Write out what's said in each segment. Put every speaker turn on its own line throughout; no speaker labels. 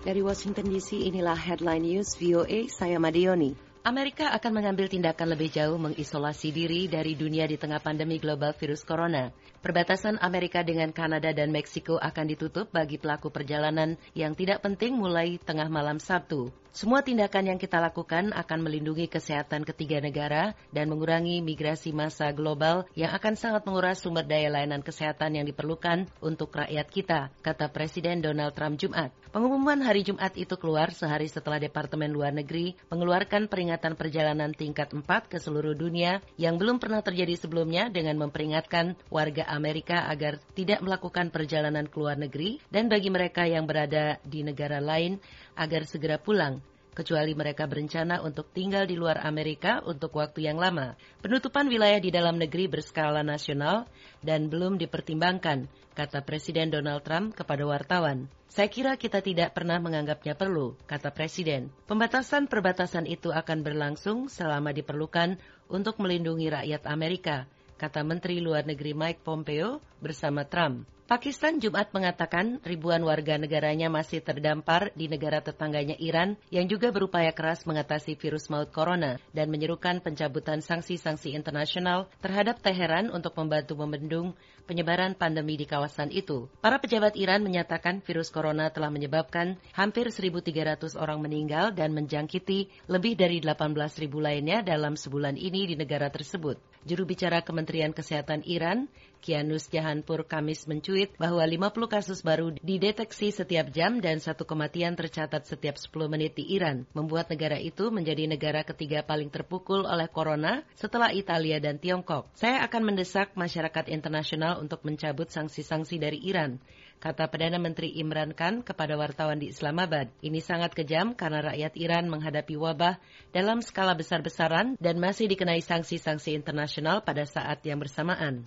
Dari Washington DC, inilah headline news VOA, saya Madioni. Amerika akan mengambil tindakan lebih jauh mengisolasi diri dari dunia di tengah pandemi global virus corona. Perbatasan Amerika dengan Kanada dan Meksiko akan ditutup bagi pelaku perjalanan yang tidak penting mulai tengah malam Sabtu. Semua tindakan yang kita lakukan akan melindungi kesehatan ketiga negara dan mengurangi migrasi massa global yang akan sangat menguras sumber daya layanan kesehatan yang diperlukan untuk rakyat kita, kata Presiden Donald Trump Jumat. Pengumuman hari Jumat itu keluar sehari setelah Departemen Luar Negeri mengeluarkan peringatan perjalanan tingkat 4 ke seluruh dunia yang belum pernah terjadi sebelumnya dengan memperingatkan warga Amerika agar tidak melakukan perjalanan ke luar negeri dan bagi mereka yang berada di negara lain agar segera pulang kecuali mereka berencana untuk tinggal di luar Amerika untuk waktu yang lama. Penutupan wilayah di dalam negeri berskala nasional dan belum dipertimbangkan, kata Presiden Donald Trump kepada wartawan. Saya kira kita tidak pernah menganggapnya perlu, kata Presiden. Pembatasan perbatasan itu akan berlangsung selama diperlukan untuk melindungi rakyat Amerika, kata Menteri Luar Negeri Mike Pompeo bersama Trump. Pakistan Jumat mengatakan ribuan warga negaranya masih terdampar di negara tetangganya Iran yang juga berupaya keras mengatasi virus maut corona dan menyerukan pencabutan sanksi-sanksi internasional terhadap Teheran untuk membantu membendung penyebaran pandemi di kawasan itu. Para pejabat Iran menyatakan virus corona telah menyebabkan hampir 1.300 orang meninggal dan menjangkiti lebih dari 18.000 lainnya dalam sebulan ini di negara tersebut. Juru bicara Kementerian Kesehatan Iran, Kianus Jahanpur Kamis mencuit bahwa 50 kasus baru dideteksi setiap jam dan satu kematian tercatat setiap 10 menit di Iran, membuat negara itu menjadi negara ketiga paling terpukul oleh corona setelah Italia dan Tiongkok. Saya akan mendesak masyarakat internasional untuk mencabut sanksi-sanksi dari Iran kata Perdana Menteri Imran Khan kepada wartawan di Islamabad. Ini sangat kejam karena rakyat Iran menghadapi wabah dalam skala besar-besaran dan masih dikenai sanksi-sanksi internasional pada saat yang bersamaan.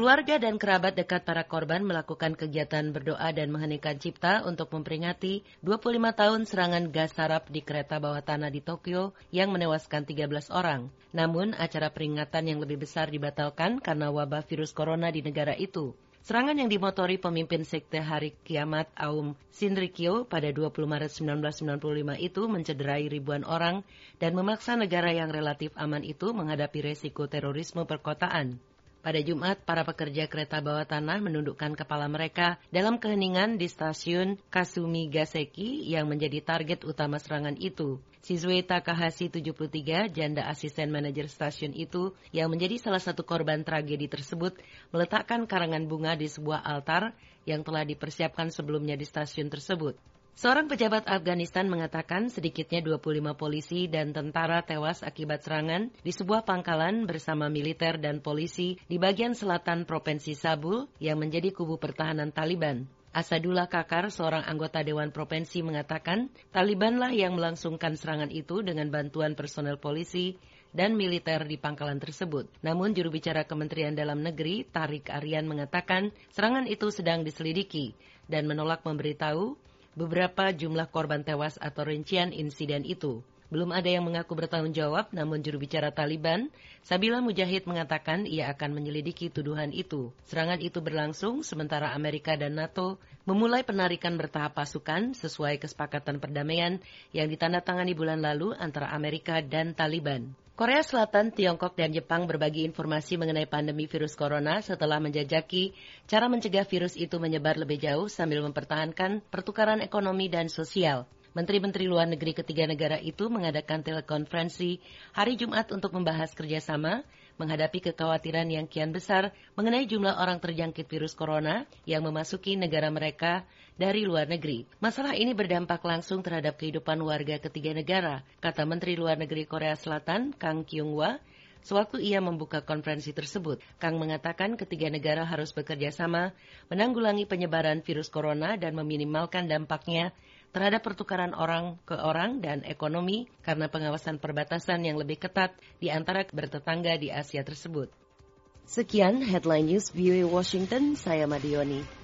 Keluarga dan kerabat dekat para korban melakukan kegiatan berdoa dan mengheningkan cipta untuk memperingati 25 tahun serangan gas sarap di kereta bawah tanah di Tokyo yang menewaskan 13 orang. Namun, acara peringatan yang lebih besar dibatalkan karena wabah virus corona di negara itu. Serangan yang dimotori pemimpin Sekte Hari Kiamat Aum Shinrikyo pada 20 Maret 1995 itu mencederai ribuan orang dan memaksa negara yang relatif aman itu menghadapi resiko terorisme perkotaan. Pada Jumat, para pekerja kereta bawah tanah menundukkan kepala mereka dalam keheningan di stasiun Kasumi Gaseki yang menjadi target utama serangan itu. Siswe Takahashi 73, janda asisten manajer stasiun itu, yang menjadi salah satu korban tragedi tersebut, meletakkan karangan bunga di sebuah altar yang telah dipersiapkan sebelumnya di stasiun tersebut. Seorang pejabat Afghanistan mengatakan sedikitnya 25 polisi dan tentara tewas akibat serangan di sebuah pangkalan bersama militer dan polisi di bagian selatan Provinsi Sabul yang menjadi kubu pertahanan Taliban. Asadullah Kakar, seorang anggota Dewan Provinsi mengatakan, Talibanlah yang melangsungkan serangan itu dengan bantuan personel polisi dan militer di pangkalan tersebut. Namun juru bicara Kementerian Dalam Negeri, Tarik Aryan mengatakan serangan itu sedang diselidiki dan menolak memberitahu beberapa jumlah korban tewas atau rincian insiden itu. Belum ada yang mengaku bertanggung jawab, namun juru bicara Taliban, Sabila Mujahid mengatakan ia akan menyelidiki tuduhan itu. Serangan itu berlangsung sementara Amerika dan NATO memulai penarikan bertahap pasukan sesuai kesepakatan perdamaian yang ditandatangani bulan lalu antara Amerika dan Taliban. Korea Selatan, Tiongkok, dan Jepang berbagi informasi mengenai pandemi virus corona setelah menjajaki cara mencegah virus itu menyebar lebih jauh sambil mempertahankan pertukaran ekonomi dan sosial. Menteri-menteri luar negeri ketiga negara itu mengadakan telekonferensi hari Jumat untuk membahas kerjasama menghadapi kekhawatiran yang kian besar mengenai jumlah orang terjangkit virus corona yang memasuki negara mereka dari luar negeri. Masalah ini berdampak langsung terhadap kehidupan warga ketiga negara, kata Menteri Luar Negeri Korea Selatan Kang Kyung-hwa Sewaktu ia membuka konferensi tersebut, Kang mengatakan ketiga negara harus bekerja sama menanggulangi penyebaran virus corona dan meminimalkan dampaknya terhadap pertukaran orang ke orang dan ekonomi karena pengawasan perbatasan yang lebih ketat di antara bertetangga di Asia tersebut. Sekian headline news VOA Washington, saya Madioni.